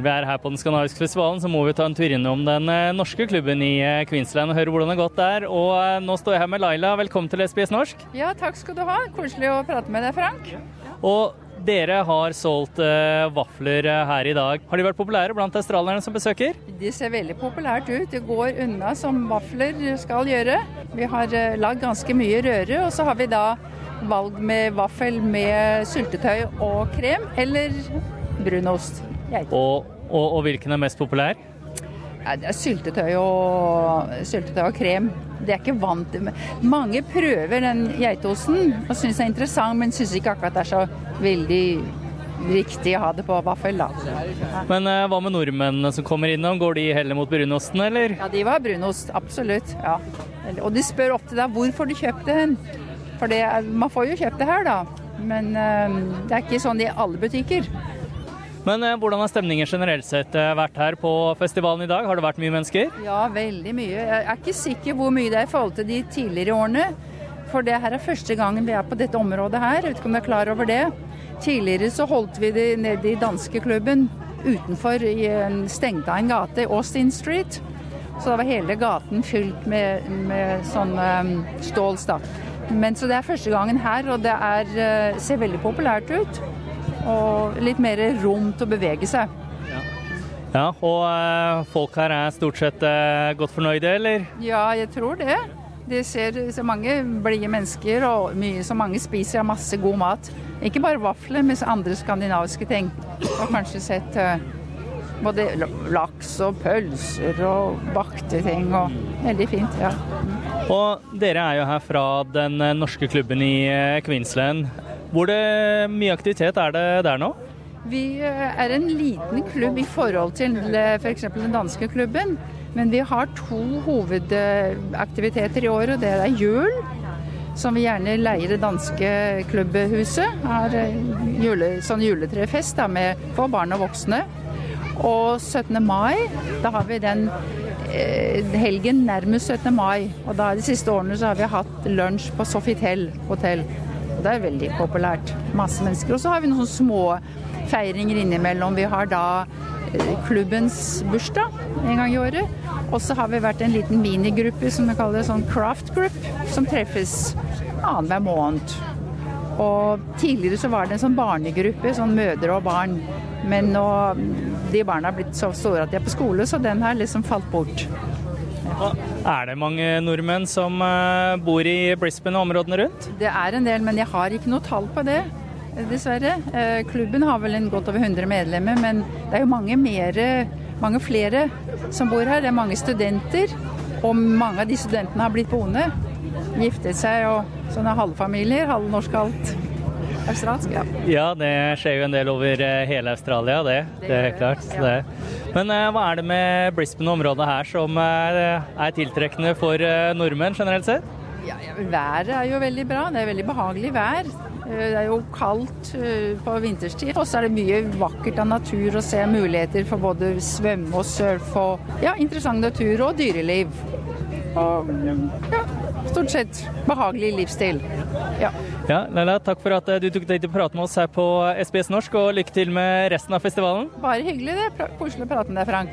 Når vi er her på den skandinaviske festivalen, så må vi ta en tur innom den eh, norske klubben i eh, Queensland og høre hvordan det har gått der. Og eh, nå står jeg her med Laila. Velkommen til SBS Norsk. Ja, takk skal du ha. Koselig å prate med deg, Frank. Og dere har solgt uh, vafler her i dag. Har de vært populære blant australierne som besøker? De ser veldig populært ut. Det går unna som vafler skal gjøre. Vi har uh, lagd ganske mye røre, og så har vi da valg med vaffel med syltetøy og krem, eller brunost. Og, og, og hvilken er mest populær? Ja, det er syltetøy og, syltetøy og krem. Det er ikke vant til. Mange prøver den geitosten og syns det er interessant, men syns ikke akkurat det er så veldig riktig å ha det på vaffel. Ja. Men eh, hva med nordmennene som kommer innom, går de heller mot brunosten, eller? Ja, de var brunost, absolutt. ja. Og de spør ofte da hvorfor du kjøpte den. For det, man får jo kjøpt det her, da. Men eh, det er ikke sånn i alle butikker. Men eh, hvordan har stemningen generelt sett eh, vært her på festivalen i dag? Har det vært mye mennesker? Ja, veldig mye. Jeg er ikke sikker hvor mye det er i forhold til de tidligere årene. For det her er første gangen vi er på dette området her. Jeg vet ikke om du er klar over det. Tidligere så holdt vi det nede i danskeklubben utenfor i en stengt av en gate, Austin Street. Så da var hele gaten fylt med, med sånn ståls, da. Men så det er første gangen her, og det er, ser veldig populært ut og litt mer rom til å bevege seg. Ja, ja og uh, folk her er stort sett uh, godt fornøyde, eller? Ja, jeg tror det. Det ser så mange blide mennesker, og mye så mange spiser masse god mat. Ikke bare vafler, men andre skandinaviske ting. Du har kanskje sett uh, både laks og pølser og bakte ting. og Veldig fint. ja. Og dere er jo her fra den norske klubben i Queensland. Hvor mye aktivitet er det der nå? Vi eh, er en liten klubb i forhold til f.eks. For den danske klubben. Men vi har to hovedaktiviteter i året. Det er jul, som vi gjerne leier det danske klubbhuset. Har eh, jule, sånn juletrefest da, med, for barn og voksne. Og 17. mai, da har vi den eh, helgen nærmest 17. mai. Og da de siste årene så har vi hatt lunsj på Sofitel hotell. Det er veldig populært. Masse mennesker. Og så har vi noen små feiringer innimellom. Vi har da eh, klubbens bursdag en gang i året. Og så har vi vært en liten minigruppe som vi kaller sånn craft group, som treffes annenhver måned. Og tidligere så var det en sånn barnegruppe, sånn mødre og barn. Men nå de barna har blitt så store at de er på skole, så den har liksom falt bort. Er det mange nordmenn som eh, bor i Brisbane og områdene rundt? Det er en del, men jeg har ikke noe tall på det. Dessverre. Eh, klubben har vel en godt over 100 medlemmer, men det er jo mange, mere, mange flere som bor her. Det er mange studenter, og mange av de studentene har blitt boende. Giftet seg og sånne halvfamilier. Halvnorsk, halvt australsk. Ja. ja, det skjer jo en del over eh, hele Australia, det. Det, er klart. Det. Men uh, hva er det med Brisbane-området her som er, er tiltrekkende for nordmenn generelt sett? Ja, ja, været er jo veldig bra. Det er veldig behagelig vær. Eh, det er jo kaldt på vinterstid. Og så er det mye vakkert av natur å se muligheter for både svømme og surfe og ja, interessant natur og dyreliv. Og ja, stort sett behagelig livsstil. Ja. Ja, Leila, takk for at du tok deg til å prate med oss her på SBS Norsk, og lykke til med resten av festivalen. Bare hyggelig, det. Koselig å prate med deg, Frank.